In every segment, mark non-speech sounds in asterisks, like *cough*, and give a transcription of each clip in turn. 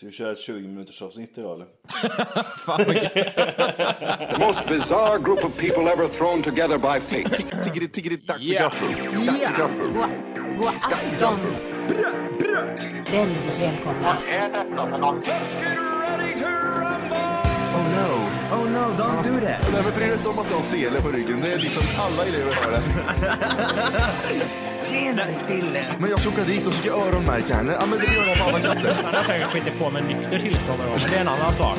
Ska vi köra ett 20 minuters avsnitt idag eller? *laughs* The most bizarre group of people ever thrown together by fate. Tiggeri, tiggeri, dack för gaffel. Dack för gaffel. God afton! Väldigt välkomna. Oh no, oh no, don't do that. Nej men bry dig inte om att du har sele på ryggen. Det är liksom alla elever har det. Tjenare Dille! Men jag ska åka dit och ska öronmärka henne. Ja men det gör jag på alla katter. Han har säkert skitit på med nykter tillstånd någon gång, men det är en annan sak.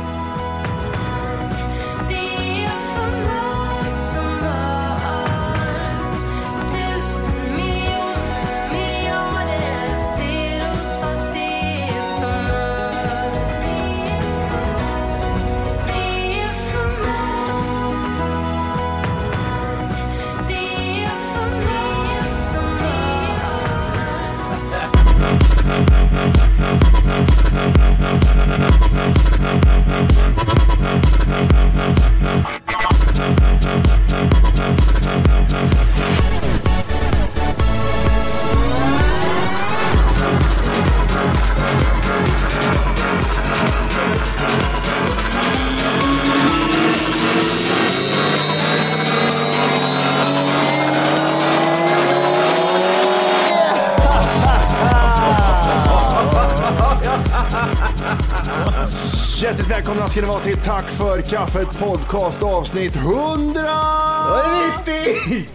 Ska ni vara till Tack för kaffet podcast avsnitt 190! *laughs*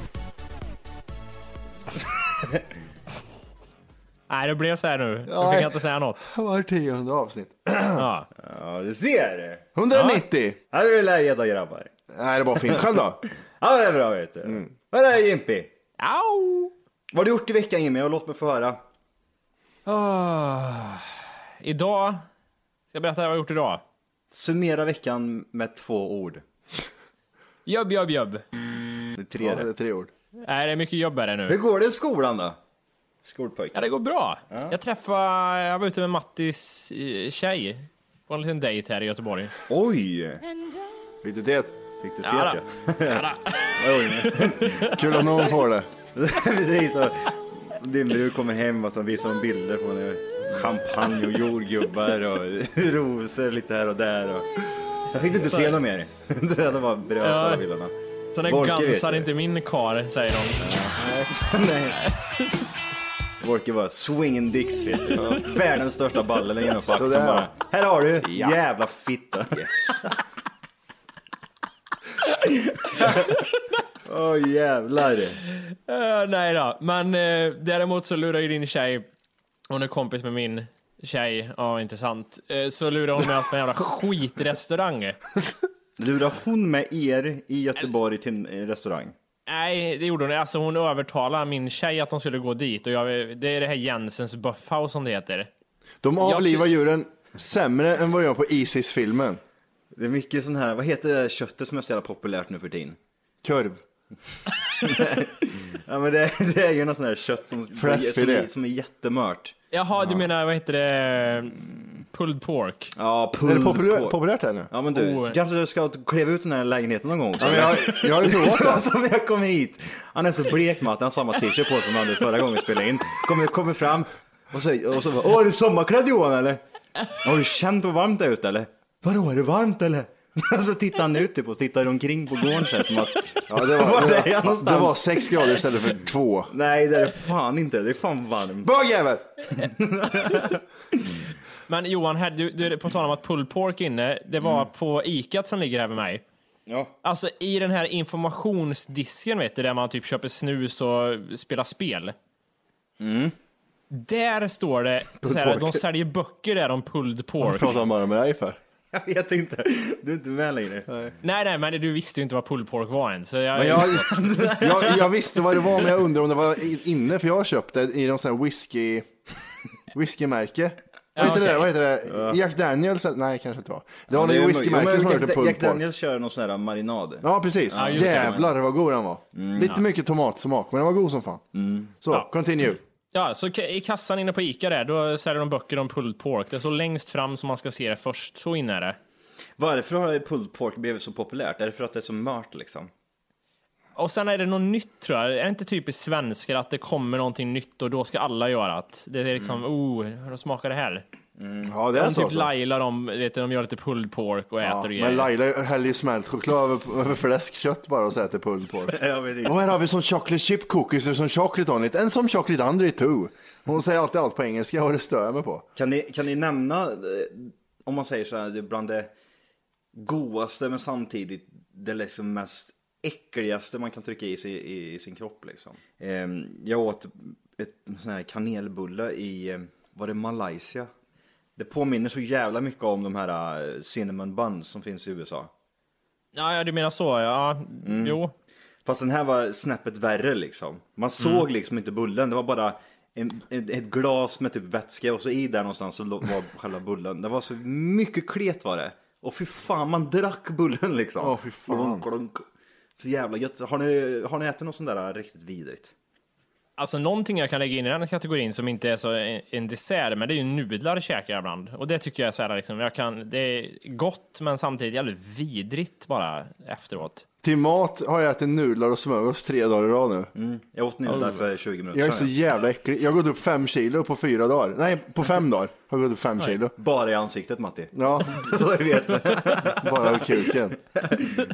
Nej, det blev så här nu. Nu fick jag inte säga något. Var tionde avsnitt. *clears throat* Ja. Ja, du ser. 190! Ja, det är läget då grabbar. Nej, det var fint. Själv då? *laughs* Ja, det är bra vet du. Vad är det Jimpi? Au! Vad har du gjort i veckan Jimmy? Och låt mig få höra. Ah. Idag, ska jag berätta vad jag har gjort idag? Summera veckan med två ord. Jobb, jobb, jobb. Det är tre Ja, det är tre ord. Nej, det är mycket jobb är det Hur nu. går det i skolan då? Skolpojk. Ja, det går bra. Jag träffade, jag var ute med Mattis eh, tjej på en liten dejt här i Göteborg. Oj! Fick du det? Fick du Ja, då. ja? Ja. *laughs* Kul att någon får det. *laughs* Precis så. Din brud kommer hem och så visar hon bilder på henne. Champagne och jordgubbar och *laughs* rosor lite här och där. Och... Sen fick du inte se något mer. *laughs* Det var bröt Ja. alla bilderna. Sån Volke där vet gansar inte min kar, säger de. *laughs* Nej. Wolke var swinging dicks vet du. Världens största ballen genom på axeln bara. Här har du, Ja. jävla fitta. Åh jävlar. Eh, nej då, men uh, däremot så lurar ju din tjej, hon är kompis med min tjej, ja inte sant, Eh, så lurar hon med oss på en jävla skitrestaurang. Lurar hon med er i Göteborg till en eh, restaurang? Nej, det gjorde hon Alltså hon övertalade min tjej att de skulle gå dit och jag, det är det här Jensens Buffhouse som det heter. De Jag avlivar ty- djuren sämre än vad gör på Isis-filmen. Det är mycket sån här, vad heter det köttet som är så jävla populärt nu för tiden? Kurv. Ja men det, det är ju något sån här kött som, som, är, som är jättemört. Jaha, du menar vad heter det? Pulled pork. Ja, Är pulled det populärt, pork. populärt här nu? Ja men du, Oh. kanske du ska kliva ut den här lägenheten någon gång också. Ja, men jag, jag har ju provat *laughs* det. Som när jag kom hit. Han är så blek Matt, han har samma t-shirt på sig som han hade förra gången vi spelade in. Kommer, kommer fram och så, och så bara, åh är du sommarklädd Johan eller? Har du känt hur varmt det är ute eller? Vadå är det varmt eller? *laughs* Så tittar han ut typ och tittar omkring på gården så här, som att, *laughs* Ja, det, var, Var det, är jag någonstans? det var sex grader istället för två. nej det är det fan inte, det är fan varmt. Bögjävel! *laughs* Men Johan, här, du, du, på tal om att pulled pork inne, det var på Icat som ligger här med mig. Ja. Alltså i den här informationsdisken vet du, där man typ köper snus och spelar spel. Där står det, så här, de säljer böcker där om pulled pork. Pratar han bara med dig för? Jag vet inte, du är inte med längre. nej, nej, men du visste ju inte vad pulled pork var än. Så jag, Men jag, *laughs* jag, jag visste vad det var, men jag undrar om det var inne, för jag har köpt det i någon sån här whisky, whiskymärke. Vad heter okej. det? Vad heter det? Jack Daniels? Nej, kanske inte var. Det var Ja, någon är whiskymärke som Ja, hette pulled Jack pork. Daniels kör någon sån här marinad. Ja, precis. Ja, det. Jävlar vad god den var. Lite mycket tomatsmak, men den var god som fan. Så, Ja. continue. Ja, så i kassan inne på Ica där, då säljer de böcker om pulled pork. Det är så längst fram som man ska se det först. Så inne är det. Varför har pulled pork blivit så populärt? Är det för att det är så mört liksom? Och sen är det något nytt tror jag. Är det inte typiskt svenskar att det kommer någonting nytt och då ska alla göra det? Det är liksom, oh, hur smakar det här? Ja, det är Som så. typ. Laila, de, vet du, de gör lite pulled pork och Ja, äter och men grejer. Laila häller ju smält choklad över, över fläskkött bara och så äter pulled pork. *laughs* Och här har vi som chocolate chip cookies, there's some chocolate on it, and some chocolate under it too. Hon säger alltid allt på engelska och det stör jag mig på. Kan ni, kan ni nämna, eh, om man säger så här, bland det godaste men samtidigt det liksom mest äckligaste man kan trycka i, sig, i, i sin kropp liksom. Ehm, jag åt ett sån här kanelbulle i, eh, var det Malaysia? Det påminner så jävla mycket om de här eh, cinnamon buns som finns i USA. Ja, ja, du menar så, ja. Jo. Fast den här var snäppet värre liksom. Man såg liksom inte bullen, det var bara en, ett, ett glas med typ vätska och så i där någonstans så var själva bullen. Det var så mycket klet var det. Och fy fan, man drack bullen liksom. Åh, fy fan. Glunk, glunk. Så jävla gött. Har ni, har ni ätit något sånt där riktigt vidrigt? Alltså någonting jag kan lägga in i den kategorin som inte är så en, dessert, men det är ju nudlar käkar jag ibland. Och det tycker jag är så här, liksom, jag kan, det är gott men samtidigt jävligt vidrigt bara efteråt. Till mat har jag ätit nudlar och smörgås tre dagar i rad nu. Jag åt nudlar för 20 minuter Jag är så jävla äcklig. Jag har gått upp fem kilo på fyra dagar. Nej, på fem dagar har jag gått upp fem kilo. Bara i ansiktet Matti. Ja, *laughs* Så jag vet. *laughs* bara över kuken.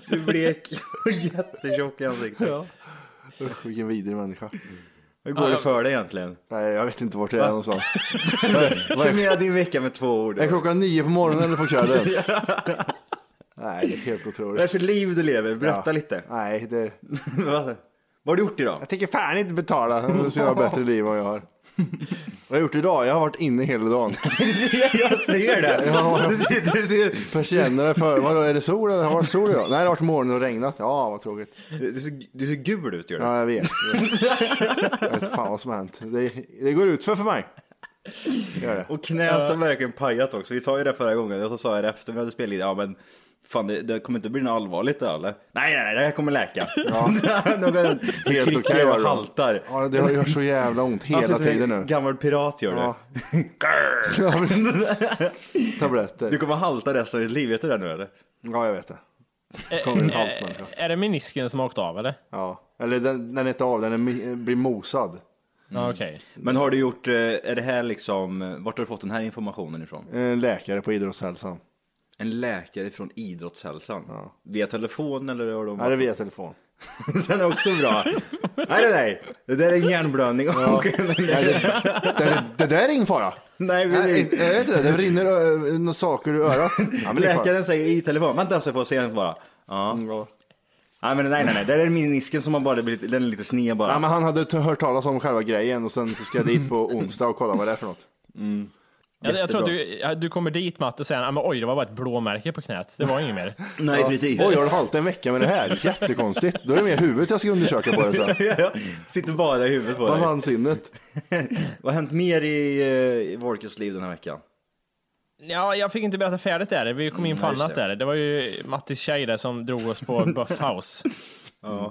Du blek och *laughs* jättetjock i ansiktet. Usch, vilken vidrig människa. Hur går det för dig egentligen? Nej, jag vet inte vart jag är någonstans. *laughs* Summera din vecka med två ord. Är klockan nio på morgonen eller på kvällen? *laughs* Nej, det är helt Vad är det otroligt. för liv du lever? Berätta Ja. lite. Nej, det... Vad *laughs* vad har du gjort idag? Jag tänker fan inte betala. Jag ska ha bättre liv än vad jag har. Vad har jag gjort idag? Jag har varit inne hela dagen. *laughs* jag ser det! Ja. Du ser, du ser. Persienner för, vadå, är det sol eller har det varit sol idag? Nej, det har varit morgon och regnat. Ja, vad tråkigt. Du ser, du ser gul ut gör du. Ja, jag vet. Jag vet fan vad som har hänt. Det, det går ut för för mig. Gör det. Och knät har verkligen pajat också. Vi tar ju det förra gången och så sa jag det efter vi hade spelat in. Ja men fan det, det kommer inte bli något allvarligt det eller? Nej nej nej, det här kommer läka. Ja. Helt Helt okej då. haltar. Ja, det gör så jävla ont hela Alltså, tiden nu. Gammal pirat gör Ja. *laughs* det. Tabletter. Du kommer halta resten av ditt liv, vet du det nu eller? Ja, jag vet det. Eh, Kommer en eh, haltmänniska. är det menisken som har åkt av eller? Ja. Eller den, den är inte av, den är, blir mosad. Ja, okej. Men har du gjort, eh, är det här liksom, eh, vart har du fått den här informationen ifrån? En läkare på idrottshälsan. En läkare från Idrottshälsan? Via telefon eller har de Ja, det är via telefon. *laughs* Den är också bra. nej, nej, nej. Det där är en hjärnblödning. *laughs* Det, det där är ingen fara. nej, Nej, precis. är det inte det? Det rinner ö, några saker ur örat. Ja, men det är. Läkaren säger i telefon, vänta så jag får se den bara. Ja. Ja. Nej, men nej, nej, nej. Det är menisken som har bara blivit, den är lite sned bara. Ja, men han hade hört talas om själva grejen och sen så ska jag dit på onsdag och kolla vad det är för något. Jag, jag tror att du, ja, du kommer dit Matte och säger, men oj det var bara ett blåmärke på knät, det var inget mer. *laughs* nej, precis. Oj, har du hållit en vecka med det här? Jättekonstigt. Då är det mer huvudet jag ska undersöka på det sen. Ja, *laughs* ja. Sitter bara i huvudet på dig. Balanssinnet. *laughs* Vad har hänt mer i, eh, i Wolkers liv den här veckan? Ja, jag fick inte berätta färdigt där, vi kom in på Mm, annat där. Det var ju Mattis tjej där som drog oss på Buff House. Ja.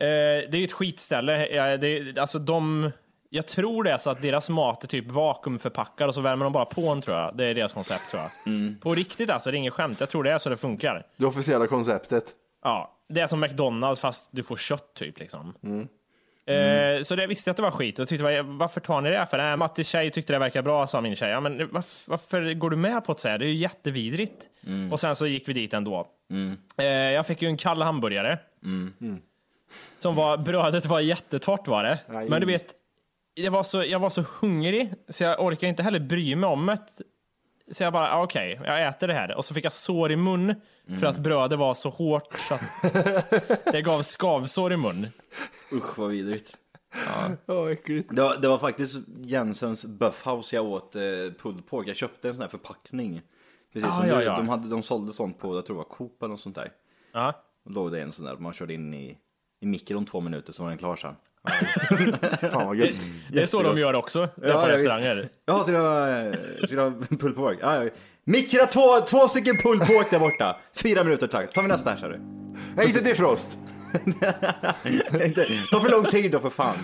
Eh, det är ju ett skitställe. Ja, det, alltså de Jag tror det är så att deras mat är typ vakuumförpackad och så värmer de bara på den tror jag. Det är deras koncept tror jag. Mm. På riktigt alltså, det är inget skämt. Jag tror det är så det funkar. Det officiella konceptet. Ja, det är som McDonalds fast du får kött typ liksom. Mm. Eh, så det visste jag att det var skit och tyckte "Vad- varför tar ni det för? Nej, Mattis tjej tyckte det verkar bra sa min tjej. Ja, men varför, varför går du med på så här? Det är ju jättevidrigt. Och sen så gick vi dit ändå. Eh, jag fick ju en kall hamburgare. Som var, brödet var jättetorrt var det. Aj. Men du vet, jag var, så, jag var så hungrig så jag orkar inte heller bry mig om det. Så jag bara, ah, okej, jag äter det här. Och så fick jag sår i mun för att brödet var så hårt så att *laughs* det gav skavsår i mun. Usch vad vidrigt. Ja, äckligt. Det var, det var faktiskt Jensens Buffhouse jag åt eh, pulled pork. Jag köpte en sån här förpackning. Precis Ah, som ja, du, ja. De, hade, de sålde sånt på, jag tror det var Coop eller något sånt där. Ja. Då låg det en sån där, man körde in i, i mikron två minuter så var den klar sen. *laughs* Fan vad gött. Det är så de gör också där på restauranger. Ja, så det det var pulled pork. Ja, ja. Mikra två, två stycken pulled pork där borta. Fyra minuter tack. tar vi nästa här sa du. Nej, inte defrost. *laughs* Inte- Ta för lång tid då för fan.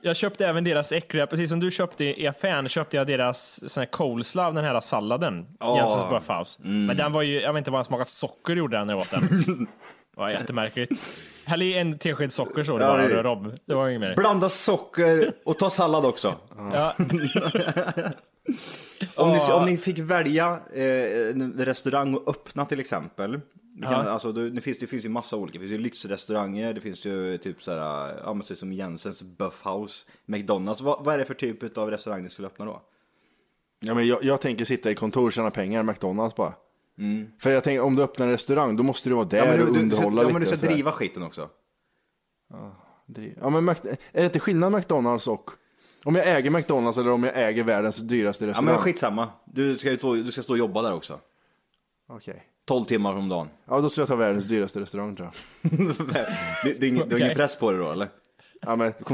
Jag köpte även deras äckliga, precis som du köpte i affären, köpte jag deras sån här coleslaw, den här salladen. Åh. Jensens Buffhouse. Men den var ju, jag vet inte vad den smakade socker gjorde den när jag åt den. *laughs* Det var jättemärkligt. Häll i en tesked socker så det Ja, bara, det- Rob. Det var inget mer. Blanda socker och ta sallad också. Ja. *laughs* Om ni, om ni fick välja eh, en restaurang och öppna till exempel. Det, kan, Ja. alltså, det, det, finns, det finns ju massa olika. Det finns ju lyxrestauranger, det finns ju typ såhär, ja men så som Jensens Buffhouse, McDonalds. Vad, vad är det för typ av restaurang ni skulle öppna då? Ja, men jag, jag tänker sitta i kontor och tjäna pengar, McDonalds bara. För jag tänker, om du öppnar en restaurang, då måste du vara där Mm. Ja men, och du, du, underhålla ja, lite. men du ska driva skiten också. Driv- Ja, men Mac- är det inte skillnad McDonalds och om jag äger McDonalds eller om jag äger världens dyraste Ja restaurang? men skitsamma. Du ska, du ska stå och jobba där också. Okej. 12 timmar om dagen. Ja, då ska jag ta världens dyraste restaurang tror jag. *laughs* Det, det är ingen, Du har ingen press på det då eller? Ja, men pip,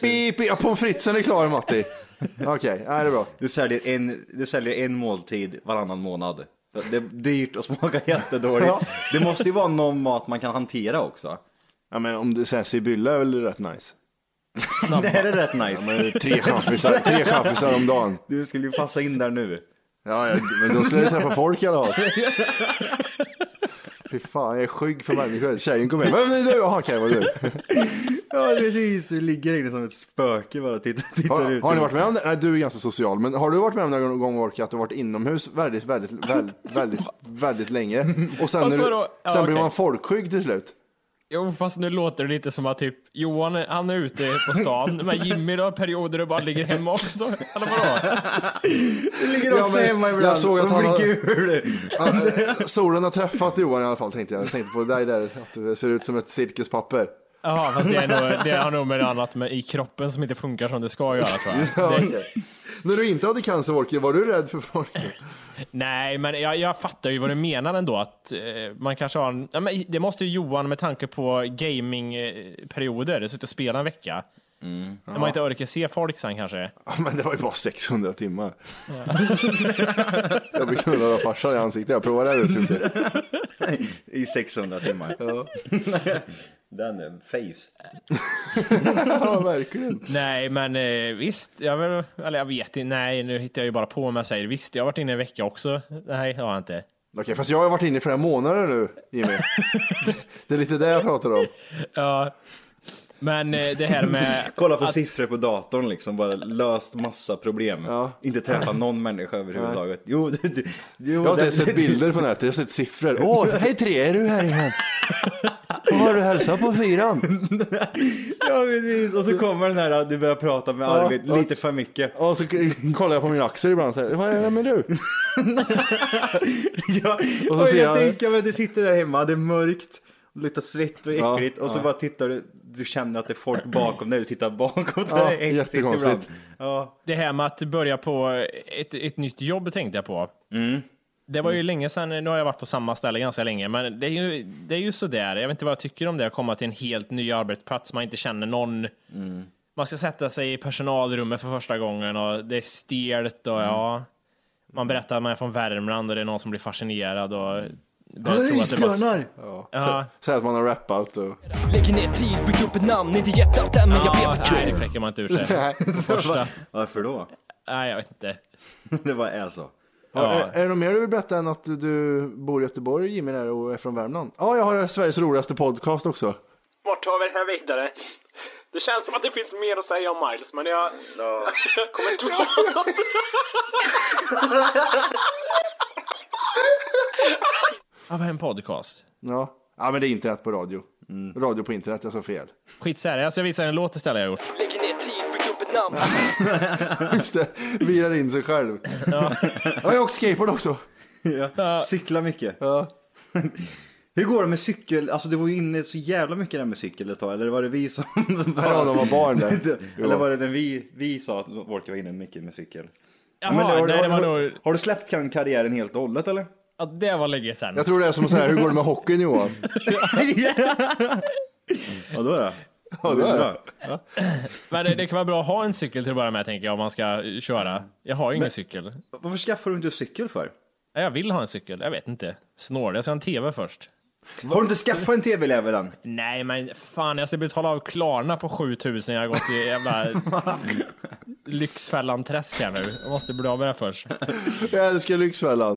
pip, pip. Ja, pommes fritesen är klar Matti. Okej, ja, det är bra. Du säljer, en, du säljer en måltid varannan månad. Det är dyrt och smakar *laughs* jättedåligt. Ja. Det måste ju vara någon mat man kan hantera också. Ja, men om det säger Sibylla är väl rätt nice. *laughs* Det här är rätt nice. Men tre chaffisar, tre *laughs* chaffisar om dagen. Du skulle ju passa in där nu. Ja, ja, men då skulle jag träffa folk i alla fall. Fy fan, jag är skygg för människor. Tjejen kom med. Men men du, jaha okej, vad du. Ja precis, du ligger inne som ett spöke bara och tittar, tittar Har, ut. har ni varit med om det? Nej, du är ganska social. Men har du varit med om det någon gång Orka, att du varit inomhus väldigt, väldigt, väldigt, väldigt, väldigt länge? Och sen, när du, vadå? Ja, sen blir man folkskygg till slut. Jo, fast nu låter det lite som att typ Johan, han är ute på stan, men Jimmy då perioder och bara ligger hemma också. Eller vadå? Du ligger Ja, också men hemma ibland. jag såg att han har-. Ja, Solen har träffat Johan i alla fall tänkte jag. Jag tänkte på dig där, att du ser ut som ett cirkuspapper. Jaha, fast det, är nog, det har nog med annat med i kroppen som inte funkar som det ska göra tror jag. Ja, Det, okej. När du inte hade cancer Orki, var du rädd för folk? nej, men jag, jag fattar ju vad du menar ändå. Att eh, man kanske har en, ja, men det måste ju Johan med tanke på gamingperioder, suttit och spelat en vecka. När man inte orkar se folk sen kanske. Ja, men det var ju bara 600 timmar. *laughs* jag blev knullad av farsan i ansiktet. Jag provar det här. *laughs* I 600 timmar. Den är face. *laughs* Ja, verkligen. Nej, men eh, visst, jag, vill, eller jag vet inte, nej, nu hittar jag ju bara på om jag säger visst, jag har varit inne en vecka också. Nej, det har jag inte. Okej, fast jag har varit inne i flera månader nu, Jimmy. *laughs* Det är lite det jag pratar om. Ja, men eh, det här med... *laughs* Kolla på att- siffror på datorn liksom, bara löst massa problem. Ja. Inte träffat någon människa överhuvudtaget. Jo, du, du, jo, Jag har inte sett bilder på nätet, jag har sett siffror. Åh, hej tre, är du här igen? Har du hälsat på fyran? *laughs* Ja, precis. Och så kommer den här, du börjar prata med Ja, Arvid ja. lite för mycket. *laughs* Och så kollar jag på min axel ibland och säger, vad är det med du? *laughs* Ja, Och så och ser jag jag- tänker mig, du sitter där hemma, det är mörkt, luktar svett och Ja, äckligt och så ja. bara tittar du, du känner att det är folk bakom dig, du tittar bakåt. Ja, det är hetsigt jättekonstigt. ibland. Ja. Det här med att börja på ett, ett nytt jobb tänkte jag på. Det var ju länge sedan, nu har jag varit på samma ställe ganska länge, men det är ju, det är ju sådär. Jag vet inte vad jag tycker om det, att komma till en helt ny arbetsplats, man inte känner någon. Man ska sätta sig i personalrummet för första gången och det är stelt och ja. Man berättar att man är från Värmland och det är någon som blir fascinerad och att det bara... Isbjörnar! Ja, Säg att man har rappat och... Lägger ner tid, byggt upp ett namn, inte hjärtat än men jag ja vet att nej, det kräcker man inte ur sig. *laughs* Första. Varför då? Nej, jag vet inte. *laughs* Det bara är så. Ja. Är, är det något mer du vill berätta än att du, bor i Göteborg, Jimmy, där och är från Värmland? Ja, jag har Sveriges roligaste podcast också. Vart tar vi det här vidare? Det känns som att det finns mer att säga om Miles, men jag, jag *laughs* kommer inte på något. Ja, vad är en podcast? Ja. ja, men det är internet på radio. Radio på internet, jag sa fel. Skitsamma, jag ska visa en låt istället jag har gjort. Lägger ner tid, namn. *laughs* Just det, virar in sig själv. Ja. jag har åkt skateboard också. Ja. Cykla mycket. Ja. *laughs* Hur går det med cykel? Alltså det var ju inne så jävla mycket där med cykel ett tag. Eller var det vi som... Ja, de var barn där. *laughs* Eller var det den vi, vi sa att folk var inne mycket med cykel? Jaha, Men har, nej, har, det var har, nog... har du släppt kan- karriären helt och hållet eller? Ja, det var länge sedan. Jag tror det är som att säga, hur går det med hockeyn Johan? Ja då är det. Ja, det är det. *clears throat* Men det, det kan vara bra att ha en cykel till att börja med, tänker jag, om man ska köra. Jag har ju ingen cykel. Varför skaffar du inte cykel för? Jag vill ha en cykel, jag vet inte. Snål, jag ska ha en TV först. Har du inte skaffat en tv-level än? Nej, men fan, jag ska betala av Klarna på 7000. Jag har gått i jävla *laughs* Lyxfällan-träsk här nu. Jag måste bli av med det först. Jag älskar Lyxfällan.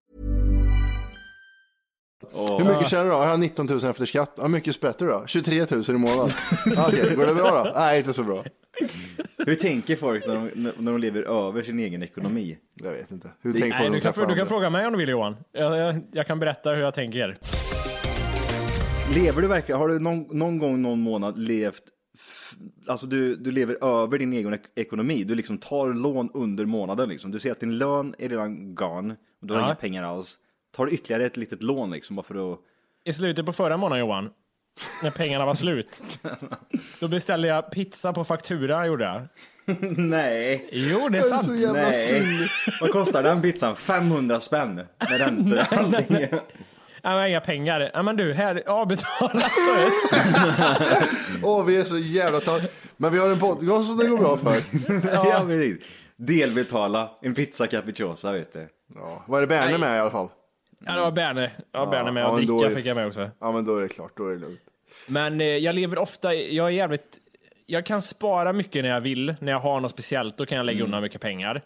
Hur mycket tjänar du då? Jag har 19 000 efter skatt. Hur mycket sprätter du då? 23 000 i månaden. Ja, Okej, går det bra då? Nej, inte så bra. Hur tänker folk när de, när de lever över sin egen ekonomi? Jag vet inte. Hur Det- tänker Nej, folk du kan, du kan fråga mig om du vill Johan. Jag, jag, jag kan berätta hur jag tänker. Lever du verkligen, har du någon, någon gång någon månad levt, alltså du, du lever över din egen ek- ekonomi, du liksom tar lån under månaden liksom. Du ser att din lön är redan gone, och du har Ja. inga pengar alls. Tar du ytterligare ett litet lån liksom bara för att, I slutet på förra månaden Johan, när pengarna var slut, *laughs* då beställde jag pizza på faktura gjorde jag. nej. Jo, det är Jag är sant. så jävla Nej. synd. Vad kostar den pizzan? 500 spänn med räntor och allting. Nej, men inga pengar. Ja, men du, här, avbetala står det. *laughs* Åh, vi är så jävla tar... Men vi har en podcast som det går bra för. *laughs* ja, precis. Delbetala en pizza capricciosa vet du. Ja, vad är det Berner med i alla fall? Ja, det var Berner. Ja, Berner med ja, och dricka är- fick jag med också. Ja, men då är det klart. Då är det lugnt. Men eh, jag lever ofta, jag är jävligt, jag kan spara mycket när jag vill. När jag har något speciellt, då kan jag lägga undan mycket pengar.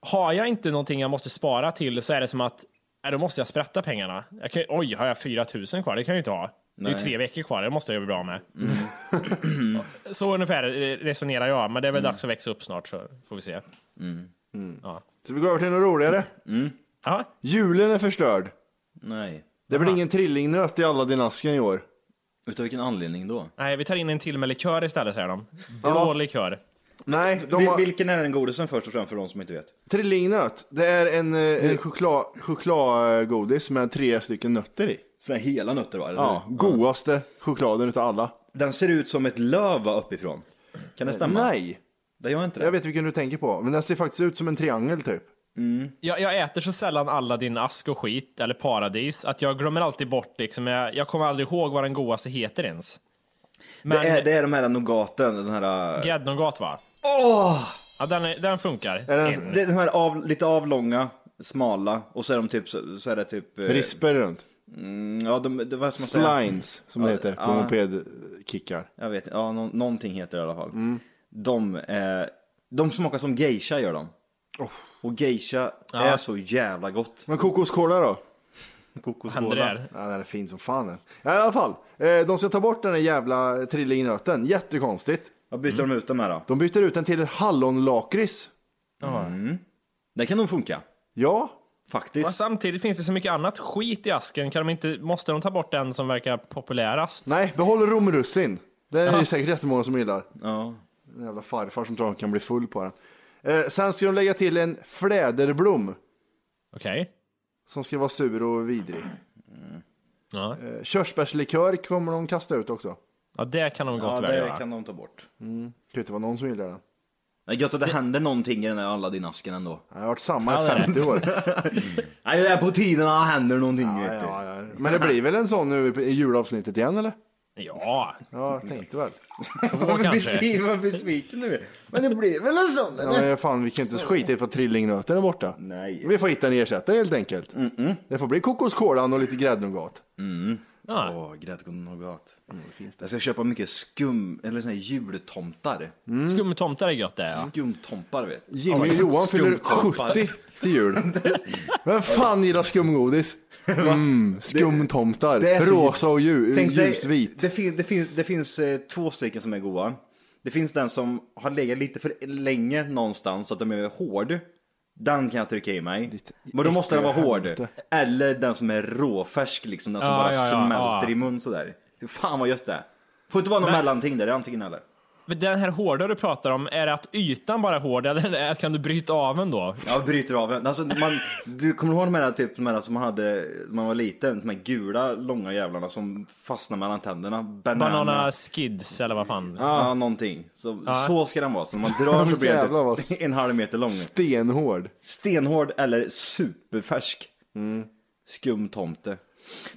Har jag inte någonting jag måste spara till så är det som att, äh, då måste jag sprätta pengarna. Jag kan, oj, har jag 4 000 kvar? Det kan jag ju inte ha. Det är ju Nej. tre veckor kvar, det måste jag bli bra med. *clears throat* så ungefär eh, resonerar jag, men det är väl dags att växa upp snart så får vi se. Så vi går över till något roligare. Ja, Julen är förstörd. Nej. Det blir ingen trillingnöt i alla din asken i år. Utav vilken anledning då? nej, vi tar in en till med likör istället säger de. Blå likör. Nej, de Vil- har... Vilken är den godisen först och främst för de som inte vet? Trillingnöt, det är en, eh, en choklad, chokladgodis med tre stycken nötter i. Såna här hela nötter va? Eller Ja, hur? godaste chokladen utav alla. Den ser ut som ett löv va, uppifrån. Kan det stämma? Nej, Det gör inte det. jag vet vilken du tänker på. Men den ser faktiskt ut som en triangel typ. Jag, jag äter så sällan alla din ask och skit, eller paradis, att jag glömmer alltid bort liksom, jag, jag kommer aldrig ihåg vad den godaste heter ens. Men Det, är, det är de här nougaten, den här... gräddnougat va? Åh! Ja, den, är, den funkar. Är den- En. Det är de här av, lite avlånga, smala och så är de typ, så, så är det typ... eh, Risper runt. mm, Ja, de, det vad ska man säga? Splines, som det Ja, heter på ja. mopedkickar. Jag vet ja, nå, någonting heter det i alla fall. Mm. De, eh, de smakar som geisha gör de. Och geisha är så jävla gott. Men kokoskola då? Kokoskola. Händer det här? Ja, den är fin som fan den. Ja, I alla fall, eh, de ska ta bort den där jävla trillingnöten. Jättekonstigt. Vad byter de ut dem med då? De byter ut den till ett hallonlakrits. Mm. Det kan nog funka. Ja. Faktiskt. Och samtidigt finns det så mycket annat skit i asken. Kan de inte, måste de ta bort den som verkar populärast? Nej, behåll romrussin. Det är Ja. det säkert jättemånga som gillar. Ja. En jävla farfar som tror han kan bli full på den. Eh, sen ska de lägga till en fläderblom. Okej. Som ska vara sur och vidrig. Ja. Eh, körsbärslikör kommer de kasta ut också. ja, det kan de Ja, gott det väl göra. kan de ta bort. Mm. Det kan ju inte vara någon som gillar den. Det är gött att det händer någonting i den där Aladdin-asken ändå. Det har varit samma Ja, i det är 50 år. *laughs* Nej, det är på tiden att det händer någonting Ja, ja, ja. Men det blir väl en sån nu i julavsnittet igen eller? Ja, Ja, jag tänkte väl. *laughs* Varför kanske. vad besviken nu är. Men det blir väl en sån Ja, men fan, vi kan inte skita i för trillingnöten är borta. Nej. Vi får hitta en ersättare helt enkelt. Det får bli kokoskolan och lite gräddnougat. Ja. Åh, gräddgård nougat. Jag ska köpa mycket skum, eller såna här jultomtar. Skumtomtar är gött det ja. Skumtompar vet du. Jimmy och Johan fyller Skumtompar. 70 till jul. *laughs* Vem fan gillar skumgodis? *laughs* Mm, skumtomtar. det är så- Rosa och lju, Tänk dig, ljusvit. Det, fin, det finns, det finns eh, två stycken som är goda. Det finns den som har legat lite för länge någonstans så att de är hård. Den kan jag trycka i mig. Men då måste den vara äckliga hård. helvete. Eller den som är råfärsk liksom, den som Ja, bara ja, ja, smälter ja. i mun sådär. Fan vad gött det är. Får inte vara någon Men- mellanting där, det är antingen eller. Men Den här hårda du pratar om, är det att ytan bara är hård eller är- kan du bryta av den då? Ja, bryter av en. Alltså, man, du kommer ihåg de här, typ, de här som man hade när man var liten? De här gula långa jävlarna som fastnar mellan tänderna. Banana. Banana skids eller vad fan? Ja, någonting. Så, Ja. så ska den vara. Så när man drar så *laughs* blir den typ en halv meter lång. Stenhård. Stenhård eller superfärsk. Skumtomte.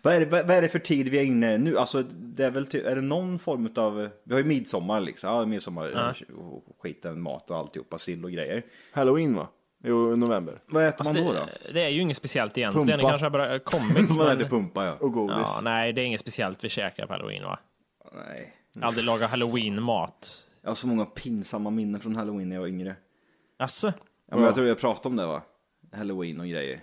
Vad är, det, vad är det för tid vi är inne nu? Alltså, det är väl typ, är det någon form av, vi har ju midsommar liksom, ja, midsommar, och skiten, mat och alltihopa, sill och grejer. Halloween va? Jo, november. Vad äter Fast man då då? det, det är ju inget speciellt egentligen. Pumpa. Det kanske har bara kommit. *laughs* Man men- äter pumpa ja. Och godis. Ja, nej, det är inget speciellt vi käkar på halloween va? Nej. Aldrig laga halloween-mat. Jag har så många pinsamma minnen från halloween när jag var yngre. Asså? Ja, men jag tror jag pratade om det va? Halloween och grejer.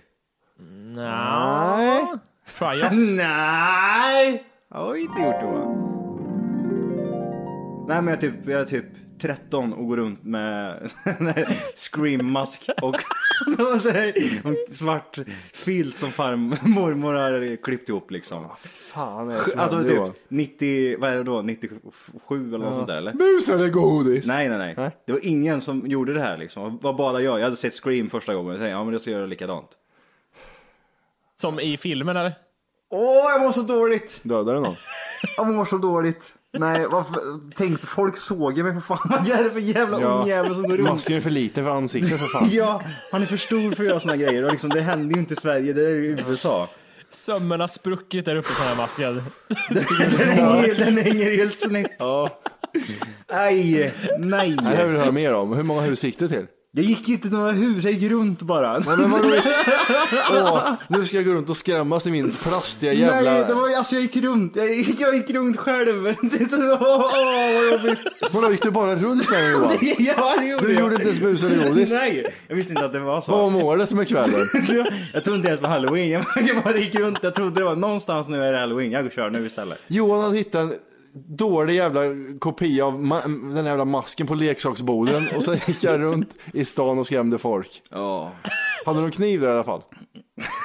Nej. Try us. *laughs* Nej! Jag har inte gjort det va? Nej men jag är typ, jag är typ 13 och går runt med *laughs* scream-mask och *laughs* och svart filt som farmor har klippt ihop liksom. Fan är det som Alltså typ 90, vad är det då, 97 eller något sånt där eller? Bus eller godis? Nej, nej, nej, Nej. Det var ingen som gjorde det här liksom. Det var bara jag. Jag hade sett Scream första gången. Jag tänkte, ja men jag ska göra likadant. Som i filmen eller? Åh, jag mår så dåligt! Dödar du någon? Jag mår så dåligt. Nej, varför? Tänk, folk såg mig för fan. Vad är det för jävla ungjävel som går runt? Masken är för liten för ansiktet för fan. *laughs* Ja, han är för stor för att göra såna grejer. Och liksom, det händer ju inte i Sverige, det är i USA. Sömmen har spruckit där uppe på den här masken. *laughs* Den hänger, den hänger helt snett. Ja. Aj, nej. Det här vill jag höra mer om. Hur många hus gick det till? Jag gick inte till några hus, jag gick runt bara. Nej, men vadå? Åh, nu ska jag gå runt och skrämmas i min plastiga jävla... Nej, det var, alltså jag gick runt. Jag, gick- jag gick runt själv. *laughs* Det är så, åh, åh, vad jobbigt. Vadå, gick du bara runt med den Johan? *laughs* Ja, det gjorde Du jag. gjorde inte ens bus eller godis? Nej, jag visste inte att det var så. Vad var målet med kvällen? *laughs* Jag trodde inte ens det var halloween. Jag bara, jag bara gick runt. Jag trodde det var någonstans nu är det halloween. Jag kör nu istället. Johan hade hittat en dålig jävla kopia av ma- den jävla masken på leksaksboden och så gick jag runt i stan och skrämde folk. Ja. Hade du kniv där i alla fall?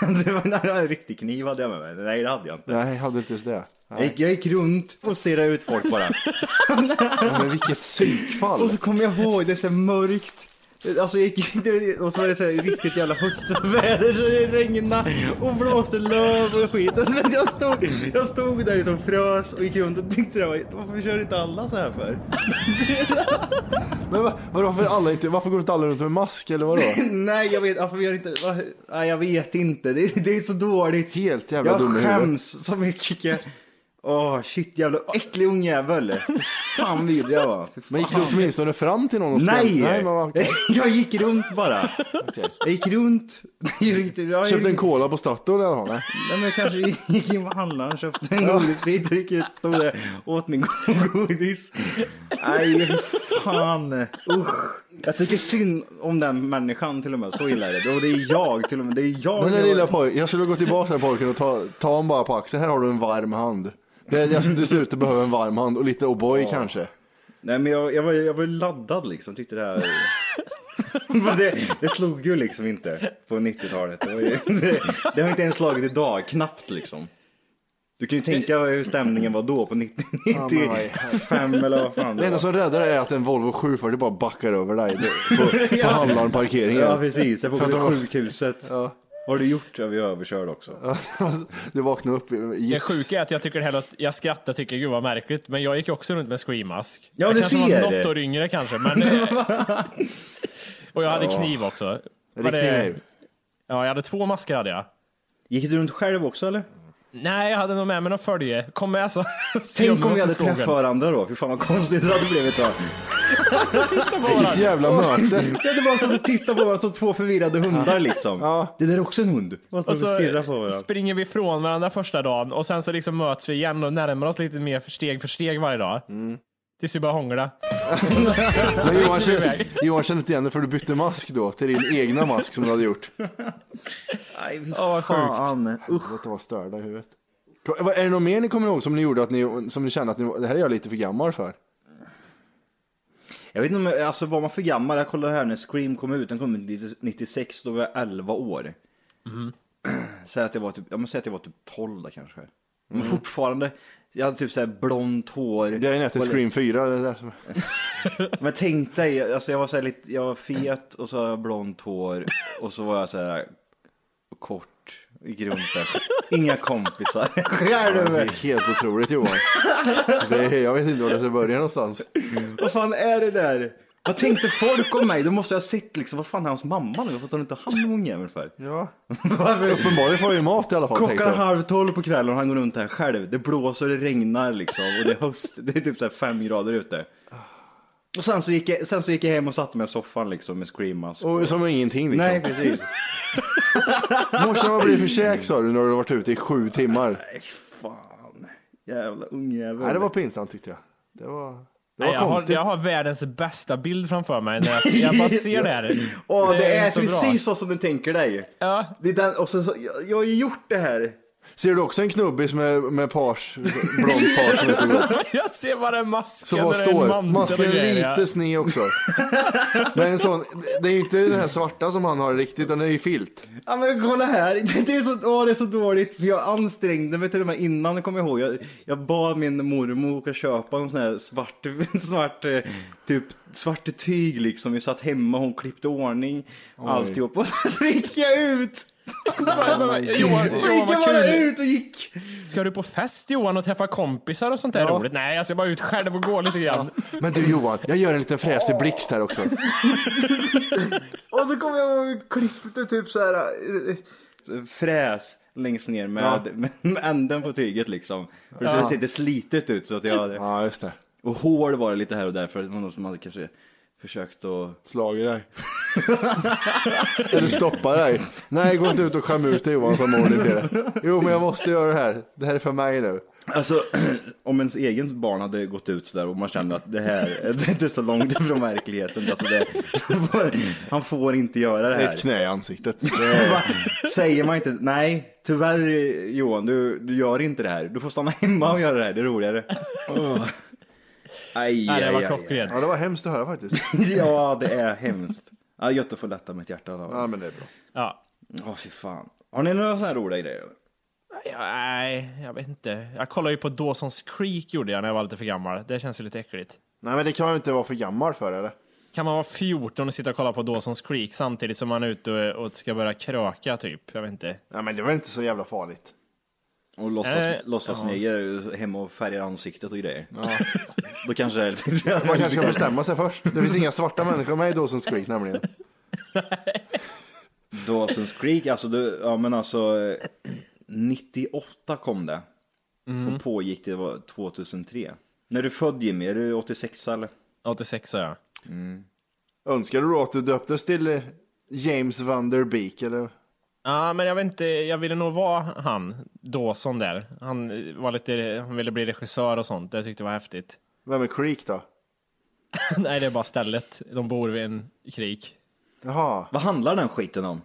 *laughs* Det var en riktig kniv hade jag med mig. Nej, det hade jag inte. Nej, jag hade inte ens det. Jag gick, jag gick runt och stirrade ut folk bara. Ja, men vilket psykfall. Och så kom jag ihåg, det är så mörkt. Alltså jag gick, *laughs* det- och så var det så här riktigt jävla höstväder så det regnade och blåste löv och skit. Och så jag, stod, jag stod där liksom frös och gick runt och tyckte det var, varför kör inte alla så här för? *laughs* Men va- vadå, varför, alla inte, varför går inte alla runt med mask eller vadå? *laughs* Nej jag vet, varför gör inte, va, nej, jag vet inte, det, det är så dåligt. Helt jävla Jag dum i huvudet. skäms så mycket. Åh shit jävla äcklig ungjävel. *laughs* Fan vidrig jag var. Men gick du åtminstone fram till någon och skrämde? Nej! Nej men, vad- *laughs* Jag gick runt bara. Jag gick runt. *laughs* Jag gick, jag Köpte en cola på Statoil i alla fall? nej? Men jag kanske gick in på handlaren, köpte en godisbit och gick ut, stod där, åt min godis. Nej, fan. Usch. Jag tycker synd om den människan till och med. Så illa är det. Och det är jag till och med. Det är jag. Den där lilla pojken, jag skulle gå tillbaka till pojken och ta, ta honom bara på axeln. Här har du en varm hand. Det är, alltså, du ser ut att behöva en varm hand och lite O'boy kanske. Nej men jag, jag, var, jag var laddad liksom. Tyckte det här. *laughs* Det, det slog ju liksom inte på 90-talet. Det, var ju- det, det har inte ens slagit idag. Knappt liksom. Du kan ju tänka hur stämningen var då på 90, Ja, men vad i 95 eller vad fan Det det enda var. som räddar är att en Volvo 740 bara backar över dig på, på *laughs* handlarparkeringen. Ja precis, jag får de- på sjukhuset. Vad har du gjort? Jag blev överkörd också. *laughs* Du vaknade upp i Det gips. sjuka är att jag tycker heller att jag skrattar tycker gud vad märkligt, men jag gick också runt med screammask. Ja, jag du kanske ser var det. något år yngre kanske, men... *laughs* och jag hade Ja. kniv också. Var Riktig det- kniv. Ja, jag hade två masker hade jag. Gick du runt själv också eller? Nej, jag hade nog med mig någon följe. Kom med så. *laughs* Tänk om vi hade träffat varandra då. Fy fan vad konstigt det hade blivit då. Vilket jävla möte. Jag hade bara stått och tittat på varandra som två förvirrade hundar liksom. Ja. Det där är också en hund. Bara stått Och så stirrat på varandra. springer vi ifrån varandra första dagen och sen så liksom möts vi igen och närmar oss lite mer för steg för steg varje dag. Mm. Tills vi börjar hångla. *laughs* Men Johan, iväg. Johan känner inte igen det för du bytte mask då till din egna mask som du hade gjort. Nej, fy Ja, vad fan. Usch. Att de var störda i huvudet. Är det något mer ni kommer ihåg som ni gjorde att ni, som ni kände att ni, det här är jag lite för gammal för? Jag vet inte om, alltså var man för gammal? Jag kollade här när Scream kom ut. Den kom ut 96, då var jag 11 år. *clears throat* Säg att jag var typ, jag måste säga att jag var typ 12 då kanske. Men Mm. fortfarande, jag hade typ såhär blont hår. Det är nätet Scream 4. Det där. som- *laughs* Men tänk dig, alltså jag var så lite, jag var fet och så har jag blont hår och så var jag så här kort, runt där. Inga kompisar. *laughs* Ja, Själv! det är helt otroligt Johan. Det är, jag vet inte var det ska börja någonstans. Vad fan är det där? Vad tänkte folk om mig? Då måste jag ha sett liksom, vad fan är hans mamma nu? Varför tar hon inte hand om ungjäveln för? Ja. Uppenbarligen får jag ju mat i alla fall. Klockan halv tolv på kvällen och han går runt här själv. Det blåser, det regnar liksom och det är höst. Det är typ så här fem grader ute. Och sen så gick jag, sen så gick jag hem och satte mig i soffan liksom med screamas. Och som ingenting liksom. Nej, precis. *laughs* Morsan, vad blir det för käk sa du när du har varit ute i sju timmar? Nej, fan. Jävla ungjävel. Nej, det var pinsamt tyckte jag. Det var, det Nej, var jag, har, jag har världens bästa bild framför mig när jag, jag bara ser det här. *laughs* Åh, det, är, så bra. precis så som du tänker dig. Ja. Det är den, och så, så, jag, jag har ju gjort det här. Ser du också en knubbis med, med pars, blond pars som heter Gott? *laughs* Jag ser bara en mask. Som bara står. Masken är lite sned också. Men en sån, det är ju inte den här svarta som han har riktigt, utan det är ju filt. Ja men kolla här, det är så, åh, det är så dåligt för jag ansträngde mig till och med innan, jag kommer ihåg. Jag, jag bad min mormor att köpa en sån här svart, *laughs* svart eh, typ svart tyg liksom. Vi satt hemma, hon klippte ordning, alltihop. Och sen *laughs* så gick jag ut. Johan, Så gick jag bara ut och gick. Ska du på fest Johan och träffa kompisar och sånt där Ja. roligt? Nej, jag ska bara ut själv och gå lite grann. Men du Johan, jag gör en liten fräsig blixt här också. *laughs* Och så kom jag och klippte typ så här eh, fräs längst ner med, *laughs* med änden på tyget liksom. För det Ja. ser lite slitet ut så att jag Ja, just det. Och hål var det lite här och där för att det var någon som hade kanske försökt att... Slagit dig. *laughs* Eller stoppa dig. Nej, gå inte ut och skäm ut dig Johan som mår till det. Jo, men jag måste göra det här. Det här är för mig nu. Alltså, *clears throat* om ens egen barn hade gått ut sådär och man kände att det här *laughs* det är inte så långt ifrån verkligheten. Alltså det, *laughs* han får inte göra det här. Ett knä i ansiktet. Säger man inte, nej, tyvärr Johan, du, du gör inte det här. Du får stanna hemma och göra det här, det är roligare. Oh. Aj, Nej, det var klockrent. Ja, det var hemskt att höra faktiskt. *laughs* Ja, det är hemskt. Ja, gött att få lätta mitt hjärta. Då. Ja, men det är bra. Ja. Åh, fy fan. Har ni några sådana här roliga grejer? Ja, Nej, jag vet inte. Jag kollade ju på Dawson's Creek gjorde jag när jag var lite för gammal. Det känns ju lite äckligt. Nej, men det kan man ju inte vara för gammal för, eller? Kan man vara 14 och sitta och kolla på Dawson's Creek samtidigt som man är ute och, och ska börja kröka typ? Jag vet inte. Nej, men det var inte så jävla farligt. Och låtsas, Eh, låtsas ja. neger hemma och färgar ansiktet och grejer. *laughs* Då kanske det är lite... Man kanske ska bestämma sig först. Det finns inga svarta människor med i Dawson's Creek nämligen. *laughs* Dawson's Creek, alltså, du, ja men alltså eh, 98 kom det. Mm. Och pågick det var 2003. När är du född Jimmy? Är du 86 eller? 86 sa jag. Önskar du då att du döptes till eh, James Van Der Beek, eller? Ja, men jag vet inte. Jag ville nog vara han, Dawson där. Han var lite, han ville bli regissör och sånt. Det tyckte jag var häftigt. Vem är Creek då? *laughs* Nej, det är bara stället. De bor vid en krik. Jaha. Vad handlar den skiten om?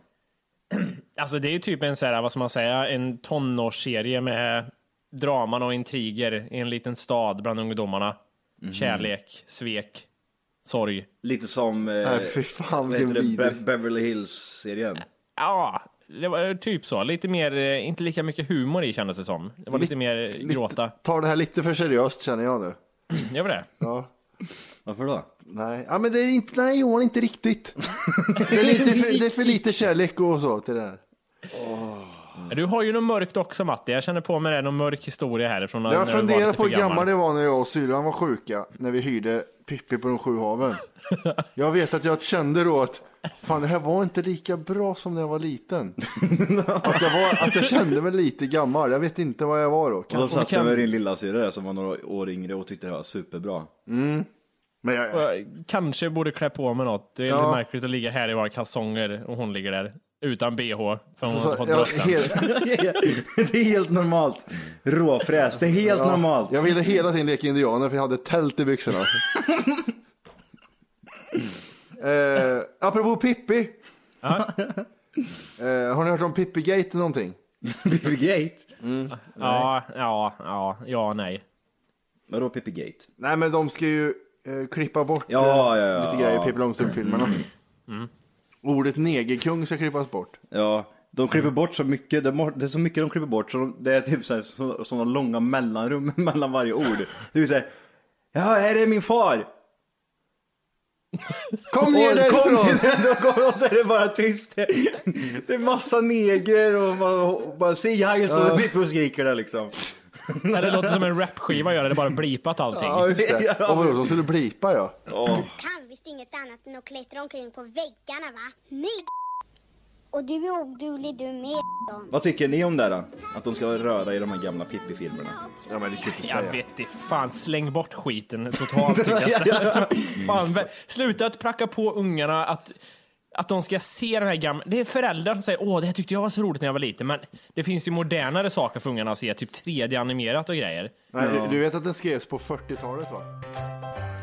*clears throat* Alltså det är ju typ en så här, vad ska man säga, en tonårsserie med draman och intriger i en liten stad bland ungdomarna. Mhm. Kärlek, svek, sorg. Lite som... Eh, Nej, fy fan, det? Be-. Beverly Hills-serien. Ja, det var typ så. Lite mer, eh, inte lika mycket humor i kändes det som. Det var lite mer eh, gråta. Tar det här lite för seriöst känner jag nu. *clears throat* Gör vi det? Ja. Varför då? Nej, ja, men det är inte, nej Johan, inte riktigt. *laughs* Det är, lite för, det är för lite kärlek och så till det här. Du har ju något mörkt också Matti. Jag känner på mig det, någon mörk historia härifrån. Jag funderar lite på hur gammal det var när jag och syrran var sjuka, när vi hyrde Pippi på de sju haven. *laughs* Jag vet att jag kände då att fan, det här var inte lika bra som när jag var liten. *laughs* Att jag, var, att jag kände mig lite gammal. Jag vet inte vad jag var då. Och då Kanske- satt jag med din lilla syrra där som var några år yngre och tyckte det var superbra. Mm. Men jag, Jag kanske borde klä på mig något. Det är Ja. lite märkligt att ligga här i våra kalsonger och hon ligger där utan bh. För hon Så- har inte fått ja, helt- *laughs* det är helt normalt. Råfräs, det är helt Ja, normalt. Jag ville hela tiden leka indianer för jag hade tält i byxorna. *laughs* eh, apropå Pippi. *laughs* Eh, har ni hört om Pippi-gate eller någonting? Pippi-gate? Ja, ja, ja, ja, nej. Vadå Pippi-gate? Nej men de ska ju eh, klippa bort Ja, eh, ja, ja, lite grejer i ja. Pippi Långstrump-filmerna. Ordet negerkung ska klippas bort. Ja, de klipper bort så mycket. Det är det är så mycket de klipper bort så de, det är typ så här, så, sådana långa mellanrum *laughs* mellan varje ord. Det vill säga, ja, här är min far. Kom ner Och därifrån! Kom ner, då kommer- och så är det bara tyst. Det är massa negrer och bara, bara säg hej så Ja. Och skriker där liksom. Nej, det låter som en rapskiva gör det, det är bara blipat allting. Ja just det. Och vadå, de skulle blipa ja. kan visst inget annat än att klättra omkring på väggarna va? Nej Och du är oduglig du med. Vad tycker ni om det då? Att de ska röra i de här gamla Pippi-filmerna? Ja men det kan inte Jag vet inte, fan släng bort skiten totalt tycker jag *laughs* fan, vä- sluta att pracka på ungarna att, att de ska se den här gamla... Det är föräldrar som säger åh det här tyckte jag var så roligt när jag var liten men det finns ju modernare saker för ungarna att se, typ 3D-animerat och grejer. Nej, du, du vet att den skrevs på 40-talet va?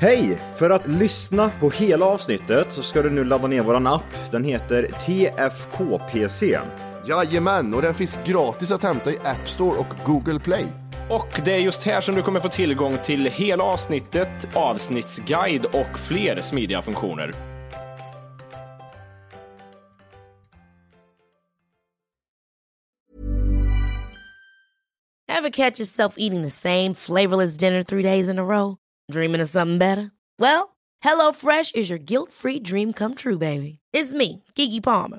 Hej! För att lyssna på hela avsnittet så ska du nu ladda ner våran app. Den heter TFKPC. Jajamän, och den finns gratis att hämta i App Store och Google Play. Och det är just här som du kommer få tillgång till hela avsnittet, avsnittsguide och fler smidiga funktioner. Ever catch yourself eating the same flavorless dinner three days in a row? Dreaming of something better? Well, HelloFresh is your guilt-free dream come true, baby. It's me, Kiki Palmer.